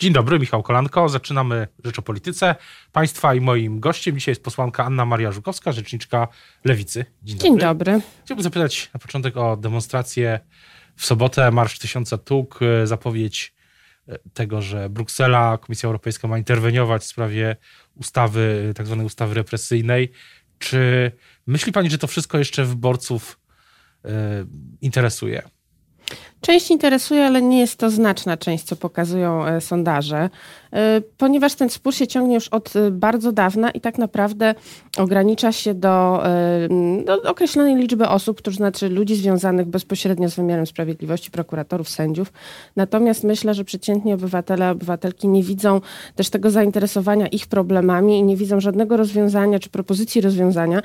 Dzień dobry, Michał Kolanko. Zaczynamy Rzecz o Polityce. Państwa i moim gościem dzisiaj jest posłanka Anna Maria Żukowska, rzeczniczka Lewicy. Dzień dobry. Dzień dobry. Chciałbym zapytać na początek o demonstrację w sobotę, Marsz Tysiąca Tuk, e, zapowiedź e, tego, że Bruksela, Komisja Europejska ma interweniować w sprawie ustawy, tak zwanej ustawy represyjnej. Czy myśli pani, że to wszystko jeszcze wyborców interesuje? Część interesuje, ale nie jest to znaczna część, co pokazują e, sondaże, e, ponieważ ten spór się ciągnie już od e, bardzo dawna i tak naprawdę ogranicza się do, do określonej liczby osób, to znaczy ludzi związanych bezpośrednio z wymiarem sprawiedliwości, prokuratorów, sędziów. Natomiast myślę, że przeciętni obywatele, obywatelki nie widzą też tego zainteresowania ich problemami i nie widzą żadnego rozwiązania czy propozycji rozwiązania,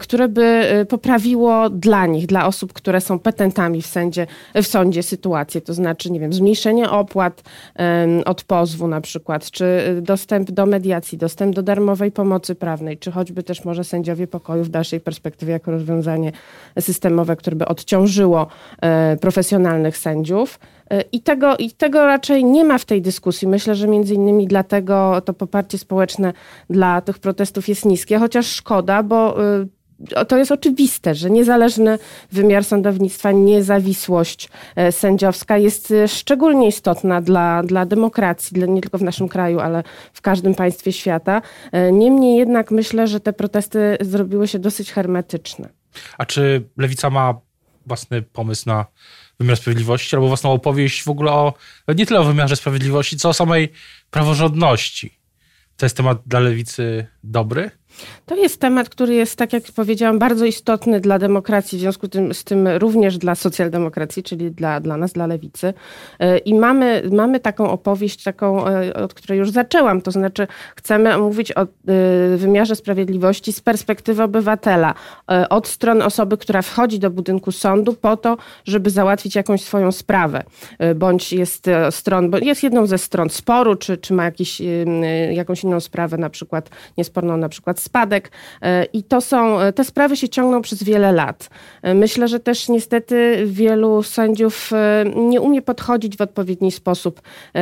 które by poprawiło dla nich, dla osób, które są petentami w, sędzie, w sądzie, sądzie sytuację, to znaczy, nie wiem, zmniejszenie opłat od pozwu na przykład, czy dostęp do mediacji, dostęp do darmowej pomocy prawnej, czy choćby też może sędziowie pokoju w dalszej perspektywie jako rozwiązanie systemowe, które by odciążyło e, profesjonalnych sędziów. E, I tego, I tego raczej nie ma w tej dyskusji. Myślę, że między innymi dlatego to poparcie społeczne dla tych protestów jest niskie, chociaż szkoda, bo e, to jest oczywiste, że niezależny wymiar sądownictwa, niezawisłość e, sędziowska jest e, szczególnie istotna dla, dla demokracji, nie tylko w naszym kraju, ale w każdym państwie świata. E, niemniej jednak myślę, że te protesty zrobiły się dosyć hermetyczne. A czy lewica ma własny pomysł na wymiar sprawiedliwości, albo własną opowieść w ogóle o nie tyle o wymiarze sprawiedliwości, co o samej praworządności? To jest temat dla lewicy dobry? To jest temat, który jest, tak jak powiedziałam, bardzo istotny dla demokracji, w związku tym, z tym również dla socjaldemokracji, czyli dla, dla nas, dla lewicy. E, I mamy, mamy taką opowieść, taką, e, od której już zaczęłam, to znaczy chcemy mówić o e, wymiarze sprawiedliwości z perspektywy obywatela, od strony osoby, która wchodzi do budynku sądu po to, żeby załatwić jakąś swoją sprawę, bądź jest stron, bo jest jedną ze stron sporu, czy, czy ma jakiś, jakąś inną sprawę, na przykład niesporną na przykład spadek e, i to są, e, te sprawy się ciągną przez wiele lat. E, myślę, że też niestety wielu sędziów nie umie podchodzić w odpowiedni sposób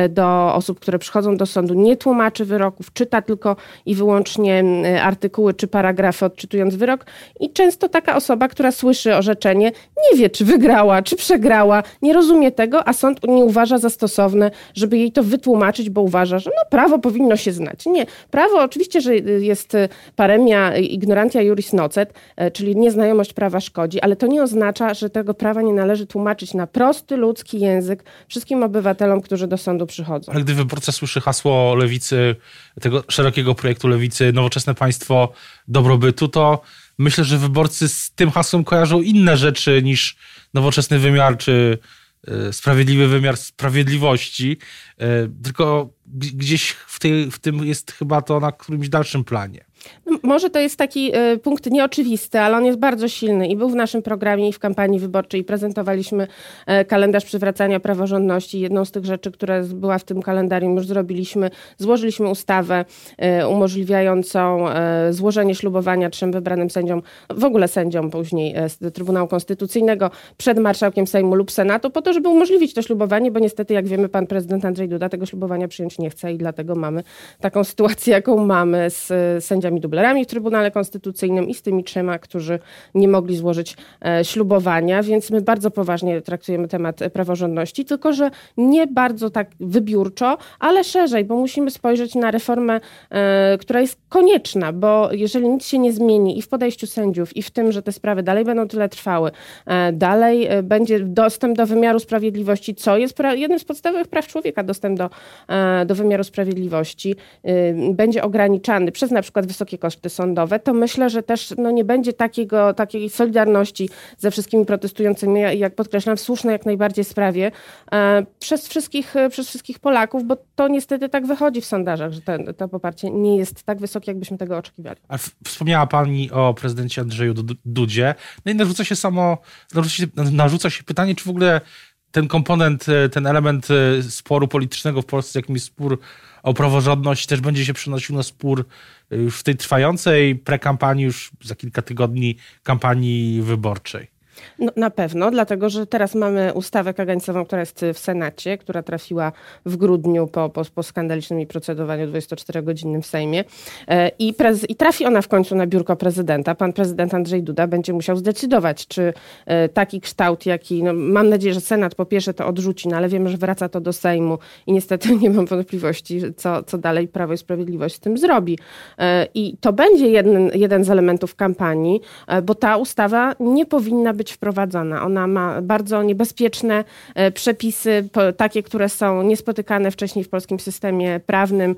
do osób, które przychodzą do sądu, nie tłumaczy wyroków, czyta tylko i wyłącznie artykuły czy paragrafy odczytując wyrok i często taka osoba, która słyszy orzeczenie, nie wie, czy wygrała, czy przegrała, nie rozumie tego, a sąd nie uważa za stosowne, żeby jej to wytłumaczyć, bo uważa, że no, prawo powinno się znać. Nie, prawo oczywiście, że jest paremia ignorantia juris nocet, e, czyli nieznajomość prawa szkodzi, ale to nie oznacza, że tego prawa nie należy tłumaczyć na prosty ludzki język wszystkim obywatelom, którzy do sądu przychodzą. Ale gdy wyborca słyszy hasło lewicy, tego szerokiego projektu lewicy, nowoczesne państwo dobrobytu, to myślę, że wyborcy z tym hasłem kojarzą inne rzeczy niż nowoczesny wymiar czy e, sprawiedliwy wymiar sprawiedliwości, e, tylko gdzieś w, tej, w tym jest chyba to na którymś dalszym planie. No, może to jest taki y, punkt nieoczywisty, ale on jest bardzo silny i był w naszym programie i w kampanii wyborczej. Prezentowaliśmy y, kalendarz przywracania praworządności. Jedną z tych rzeczy, która była w tym kalendarium, już zrobiliśmy, złożyliśmy ustawę y, umożliwiającą złożenie ślubowania trzem wybranym sędziom, w ogóle sędziom później z Trybunału Konstytucyjnego przed marszałkiem Sejmu lub Senatu, po to, żeby umożliwić to ślubowanie, bo niestety, jak wiemy, pan prezydent Andrzej Duda tego ślubowania przyjąć nie chce i dlatego mamy taką sytuację, jaką mamy z sędziami dublerami w Trybunale Konstytucyjnym i z tymi trzema, którzy nie mogli złożyć e, ślubowania, więc my bardzo poważnie traktujemy temat praworządności, tylko że nie bardzo tak wybiórczo, ale szerzej, bo musimy spojrzeć na reformę, e, która jest konieczna, bo jeżeli nic się nie zmieni i w podejściu sędziów, i w tym, że te sprawy dalej będą tyle trwały, e, dalej będzie dostęp do wymiaru sprawiedliwości, co jest jednym z podstawowych praw człowieka, dostęp do, do wymiaru sprawiedliwości, będzie ograniczany przez na przykład wysokie wysokie koszty sądowe, to myślę, że też no, nie będzie takiego, takiej solidarności ze wszystkimi protestującymi, jak podkreślam, w słusznej jak najbardziej sprawie e, przez, wszystkich, e, przez wszystkich Polaków, bo to niestety tak wychodzi w sondażach, że ten, to poparcie nie jest tak wysokie, jakbyśmy tego oczekiwali. A wspomniała Pani o prezydencie Andrzeju Dudzie. No i narzuca się samo, narzuca się, narzuca się pytanie, czy w ogóle ten komponent, e, ten element sporu politycznego w Polsce, jakim jest spór o praworządność, też będzie się przenosił na spór już w tej trwającej prekampanii, już za kilka tygodni kampanii wyborczej. No, na pewno, dlatego że teraz mamy ustawę kagańcową, która jest w Senacie, która trafiła w grudniu po, po, po skandalicznym procedowaniu 24-godzinnym w Sejmie e, I, prez, i trafi ona w końcu na biurko prezydenta. Pan prezydent Andrzej Duda będzie musiał zdecydować, czy e, taki kształt, jaki, no, mam nadzieję, że Senat po pierwsze to odrzuci, no ale wiemy, że wraca to do Sejmu i niestety nie mam wątpliwości, co, co dalej Prawo i Sprawiedliwość z tym zrobi. E, I to będzie jeden, jeden z elementów kampanii, bo ta ustawa nie powinna być wprowadzona. Ona ma bardzo niebezpieczne e, przepisy, takie, które są niespotykane wcześniej w polskim systemie prawnym.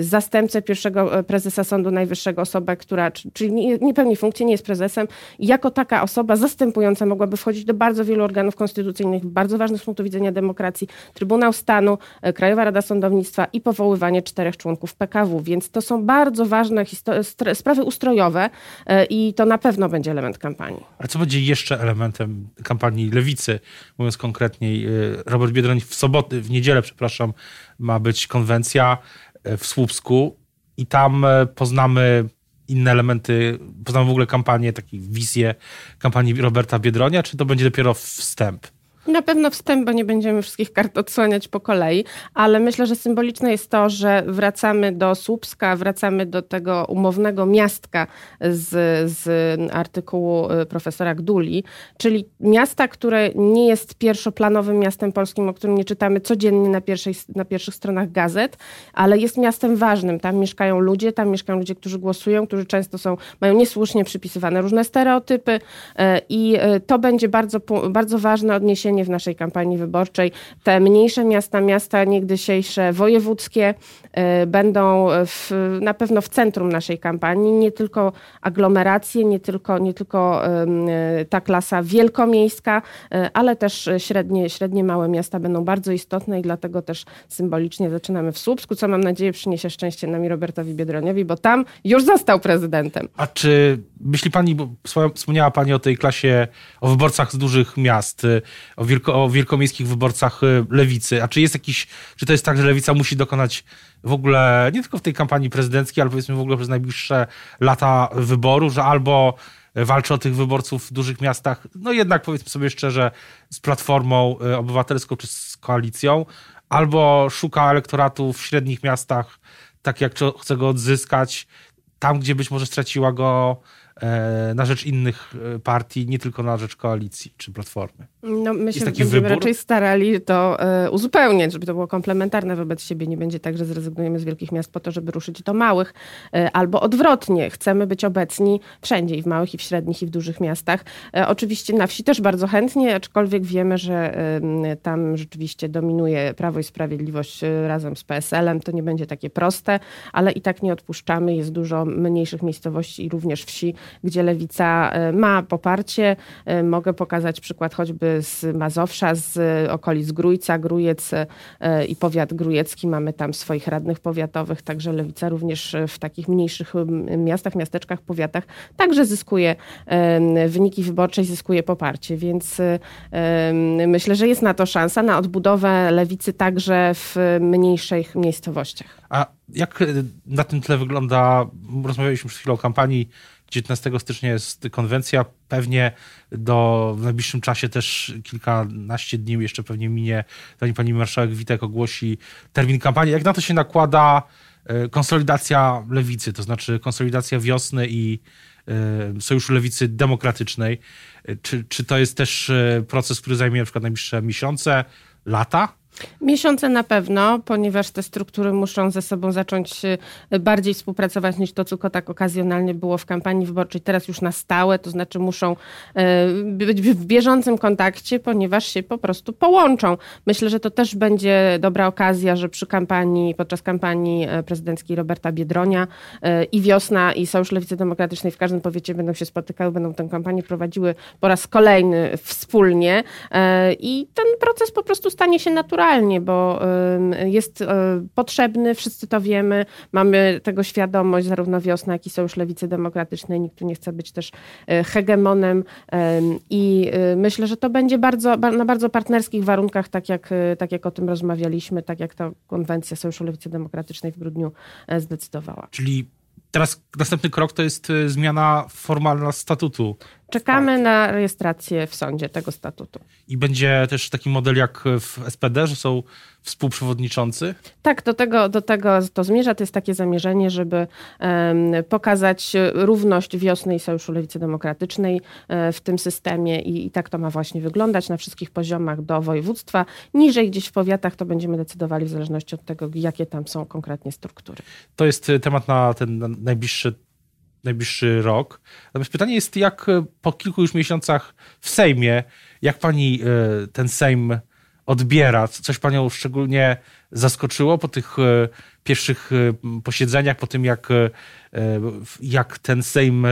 Zastępcę pierwszego e, prezesa Sądu Najwyższego, osoba, która, czyli nie, pełni funkcji, nie jest prezesem, jako taka osoba zastępująca mogłaby wchodzić do bardzo wielu organów konstytucyjnych, bardzo ważnych z punktu widzenia demokracji, Trybunał Stanu, e, Krajowa Rada Sądownictwa i powoływanie czterech członków PKW. Więc to są bardzo ważne sprawy ustrojowe i to na pewno będzie element kampanii. Ale co będzie jeszcze elementem kampanii lewicy, mówiąc konkretniej? Y, Robert Biedroń w sobotę, w niedzielę, przepraszam, ma być konwencja y, w Słupsku i tam y, poznamy inne elementy, poznamy w ogóle kampanię, takie wizję kampanii Roberta Biedronia, czy to będzie dopiero wstęp? Na pewno wstęp, bo nie będziemy wszystkich kart odsłaniać po kolei, ale myślę, że symboliczne jest to, że wracamy do Słupska, wracamy do tego umownego miastka z, z artykułu y, profesora Gduli, czyli miasta, które nie jest pierwszoplanowym miastem polskim, o którym nie czytamy codziennie na, pierwszej, na pierwszych stronach gazet, ale jest miastem ważnym. Tam mieszkają ludzie, tam mieszkają ludzie, którzy głosują, którzy często są, mają niesłusznie przypisywane różne stereotypy y, i y, to będzie bardzo, bardzo ważne odniesienie w naszej kampanii wyborczej. Te mniejsze miasta, miasta niegdysiejsze wojewódzkie y, będą w, na pewno w centrum naszej kampanii. Nie tylko aglomeracje, nie tylko, nie tylko y, ta klasa wielkomiejska, y, ale też średnie, średnie małe miasta będą bardzo istotne i dlatego też symbolicznie zaczynamy w Słupsku, co mam nadzieję przyniesie szczęście nami Robertowi Biedroniowi, bo tam już został prezydentem. A czy myśli pani, bo wspomniała pani o tej klasie, o wyborcach z dużych miast, o wielko, o wielkomiejskich wyborcach y, lewicy. A czy jest jakiś, czy to jest tak, że lewica musi dokonać w ogóle, nie tylko w tej kampanii prezydenckiej, ale powiedzmy w ogóle przez najbliższe lata wyboru, że albo walczy o tych wyborców w dużych miastach, no jednak powiedzmy sobie szczerze, z Platformą y, Obywatelską czy z koalicją, albo szuka elektoratu w średnich miastach, tak jak chce go odzyskać, tam gdzie być może straciła go na rzecz innych e, partii, nie tylko na rzecz koalicji czy platformy. No, my się będziemy wybór? raczej starali to e, uzupełniać, żeby to było komplementarne wobec siebie. Nie będzie tak, że zrezygnujemy z wielkich miast po to, żeby ruszyć do małych, albo odwrotnie. Chcemy być obecni wszędzie, i w małych, i w średnich, i w dużych miastach. Oczywiście na wsi też bardzo chętnie, aczkolwiek wiemy, że tam rzeczywiście dominuje Prawo i Sprawiedliwość razem z PSL-em. To nie będzie takie proste, ale i tak nie odpuszczamy. Jest dużo mniejszych miejscowości i również wsi, gdzie lewica e, ma poparcie. E, mogę pokazać przykład choćby z Mazowsza, z okolic Grójca, Grójec e, i powiat grujecki. Mamy tam swoich radnych powiatowych, także lewica również w takich mniejszych miastach, miasteczkach, powiatach także zyskuje wyniki wyborcze i zyskuje poparcie, więc myślę, że jest na to szansa, na odbudowę lewicy także w mniejszych miejscowościach. A jak na tym tle wygląda, rozmawialiśmy przed chwilą o kampanii 19 stycznia jest konwencja. Pewnie do, w najbliższym czasie też kilkanaście dni jeszcze pewnie minie, zanim pani marszałek Witek ogłosi termin kampanii. Jak na to się nakłada e, konsolidacja lewicy, to znaczy konsolidacja wiosny i e, Sojuszu Lewicy Demokratycznej. E, czy, czy to jest też proces, który zajmie na przykład najbliższe miesiące, lata? Miesiące na pewno, ponieważ te struktury muszą ze sobą zacząć e, bardziej współpracować niż to, co tak okazjonalnie było w kampanii wyborczej. Teraz już na stałe, to znaczy muszą e, być w bieżącym kontakcie, ponieważ się po prostu połączą. Myślę, że to też będzie dobra okazja, że przy kampanii, podczas kampanii e, prezydenckiej Roberta Biedronia i Wiosna i Sojusz Lewicy Demokratycznej w każdym powiecie będą się spotykały, będą tę kampanię prowadziły po raz kolejny wspólnie i ten proces po prostu stanie się naturalny naturalnie, bo jest e, potrzebny, wszyscy to wiemy, mamy tego świadomość, zarówno Wiosna, jak i Sojusz Lewicy Demokratycznej. Nikt tu nie chce być też e, hegemonem i e, myślę, że to będzie bardzo, na bardzo partnerskich warunkach, tak jak, tak jak o tym rozmawialiśmy, tak jak ta konwencja Sojuszu Lewicy Demokratycznej w grudniu zdecydowała. Czyli teraz następny krok to jest zmiana formalna statutu Czekamy na rejestrację w sądzie tego statutu. I będzie też taki model jak w SPD, że są współprzewodniczący? Tak, do tego, do tego to zmierza. To jest takie zamierzenie, żeby um, pokazać równość wiosny i Sojuszu Lewicy Demokratycznej um, w tym systemie I, i tak to ma właśnie wyglądać na wszystkich poziomach do województwa. Niżej gdzieś w powiatach to będziemy decydowali w zależności od tego, jakie tam są konkretnie struktury. To jest temat na ten najbliższy najbliższy rok. Natomiast pytanie jest, jak po kilku już miesiącach w Sejmie, jak pani e, ten Sejm odbiera? Coś panią szczególnie zaskoczyło po tych e, pierwszych e, posiedzeniach, po tym jak, jak ten Sejm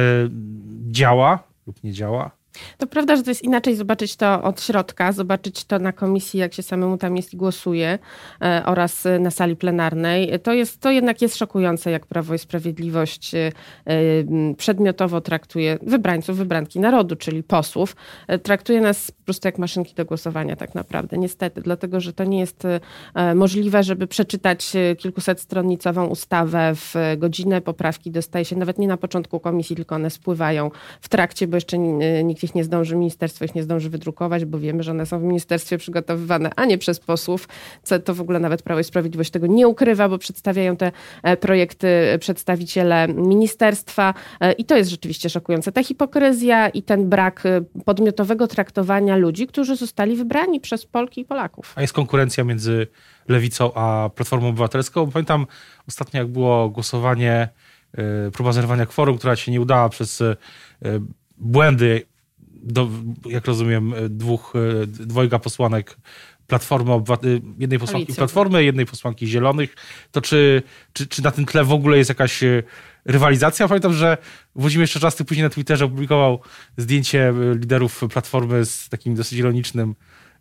działa lub nie działa? To prawda, że to jest inaczej zobaczyć to od środka, zobaczyć to na komisji, jak się samemu tam jest i głosuje e, oraz na sali plenarnej. To, jest, to jednak jest szokujące, jak Prawo i Sprawiedliwość e, przedmiotowo traktuje wybrańców, wybranki narodu, czyli posłów. E, traktuje nas po prostu jak maszynki do głosowania tak naprawdę, niestety, dlatego, że to nie jest możliwe, żeby przeczytać kilkusetstronnicową ustawę w godzinę. Poprawki dostaje się nawet nie na początku komisji, tylko one spływają w trakcie, bo jeszcze nikt ich nie zdąży, ministerstwo ich nie zdąży wydrukować, bo wiemy, że one są w ministerstwie przygotowywane, a nie przez posłów, co to w ogóle nawet Prawo i Sprawiedliwość tego nie ukrywa, bo przedstawiają te e, projekty przedstawiciele ministerstwa e, i to jest rzeczywiście szokujące. Ta hipokryzja i ten brak e, podmiotowego traktowania ludzi, którzy zostali wybrani przez Polki i Polaków. A jest konkurencja między Lewicą a Platformą Obywatelską? Pamiętam ostatnio, jak było głosowanie, próba zerwania kworum, która się nie udała przez błędy do, jak rozumiem, dwóch, dwojga posłanek Platformy Obywatel, jednej posłanki Alicja. Platformy, jednej posłanki Zielonych, to czy, czy, czy na tym tle w ogóle jest jakaś e, rywalizacja? Pamiętam, że Włodzimierz Czarzasty później na Twitterze opublikował zdjęcie liderów Platformy z takim dosyć ironicznym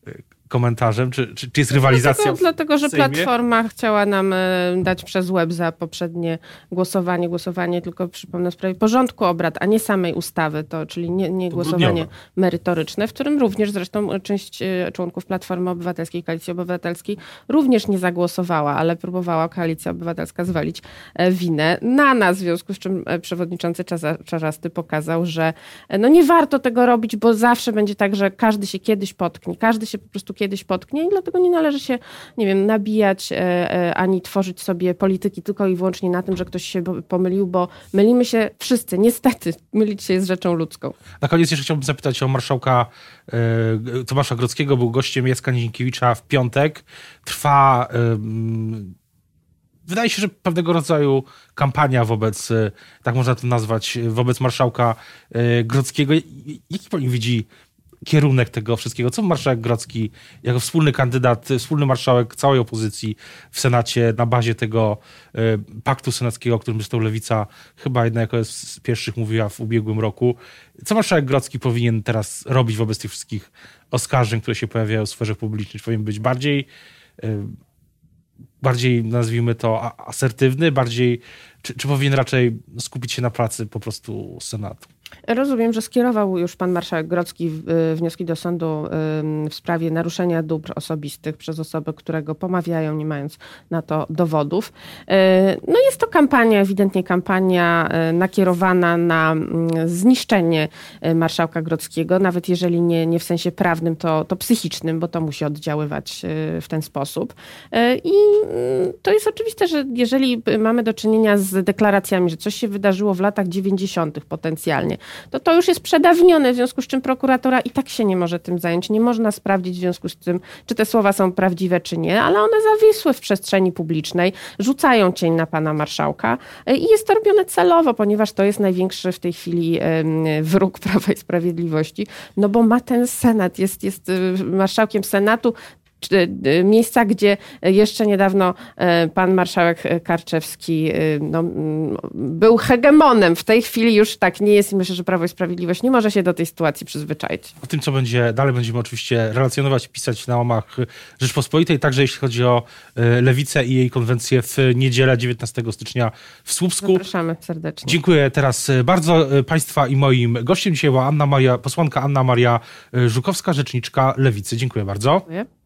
e, komentarzem? Czy, czy, czy jest rywalizacja? Dlatego, dlatego że Platforma chciała nam e, dać przez web za poprzednie głosowanie, głosowanie tylko przypomnę w sprawie porządku obrad, a nie samej ustawy, to, czyli nie, nie głosowanie merytoryczne, w którym również zresztą część e, członków Platformy Obywatelskiej, Koalicji Obywatelskiej również nie zagłosowała, ale próbowała Koalicja Obywatelska zwalić e, winę na nas, w związku z czym przewodniczący Czarzasty pokazał, że no nie warto tego robić, bo zawsze będzie tak, że każdy się kiedyś potknie, każdy się po prostu kiedyś potknie i dlatego nie należy się, nie wiem, nabijać e, e, ani tworzyć sobie polityki tylko i wyłącznie na tym, że ktoś się pomylił, bo mylimy się wszyscy. Niestety, mylić się jest rzeczą ludzką. Na koniec jeszcze chciałbym zapytać o marszałka e, Tomasza Grodzkiego. Był gościem Jacka Nizinkiewicza w piątek. Trwa wydaje się, że pewnego rodzaju kampania wobec, tak można to nazwać, wobec marszałka Grodzkiego. Jaki pani widzi kierunek tego wszystkiego. Co marszałek Grodzki jako wspólny kandydat, wspólny marszałek całej opozycji w Senacie na bazie tego y, paktu senackiego, o którym zresztą Lewica chyba jedna jako z pierwszych mówiła w ubiegłym roku. Co marszałek Grodzki powinien teraz robić wobec tych wszystkich oskarżeń, które się pojawiają w sferze publicznej? Czy powinien być bardziej y, bardziej, nazwijmy to, asertywny, bardziej, czy, czy powinien raczej skupić się na pracy po prostu Senatu? Rozumiem, że skierował już pan marszałek Grodzki y, wnioski do sądu w sprawie naruszenia dóbr osobistych przez osoby, które go pomawiają, nie mając na to dowodów. Y, no jest to kampania, ewidentnie kampania y, nakierowana na mm, zniszczenie marszałka Grodzkiego, nawet jeżeli nie, nie w sensie prawnym, to, to psychicznym, bo to musi oddziaływać w ten sposób. I to jest oczywiste, że jeżeli mamy do czynienia z deklaracjami, że coś się wydarzyło w latach 90. potencjalnie, to to już jest przedawnione, w związku z czym prokuratora i tak się nie może tym zająć. Nie można sprawdzić w związku z tym, czy te słowa są prawdziwe, czy nie, ale one zawisły w przestrzeni publicznej, rzucają cień na pana marszałka e, i jest to robione celowo, ponieważ to jest największy w tej chwili wróg Prawa i Sprawiedliwości, no bo ma ten Senat, jest, jest e, marszałkiem Senatu, Y, miejsca, gdzie jeszcze niedawno y, pan marszałek Karczewski y, no, był hegemonem. W tej chwili już tak nie jest i myślę, że Prawo i Sprawiedliwość nie może się do tej sytuacji przyzwyczaić. O tym, co będzie dalej, będziemy oczywiście relacjonować, pisać na łamach Rzeczpospolitej, także jeśli chodzi o Lewicę i jej konwencję w niedzielę 19 stycznia w Słupsku. Zapraszamy serdecznie. Dziękuję teraz bardzo Państwa i moim gościem dzisiaj była Anna Maria, posłanka Anna Maria Żukowska, rzeczniczka Lewicy. Dziękuję bardzo. Dziękuję.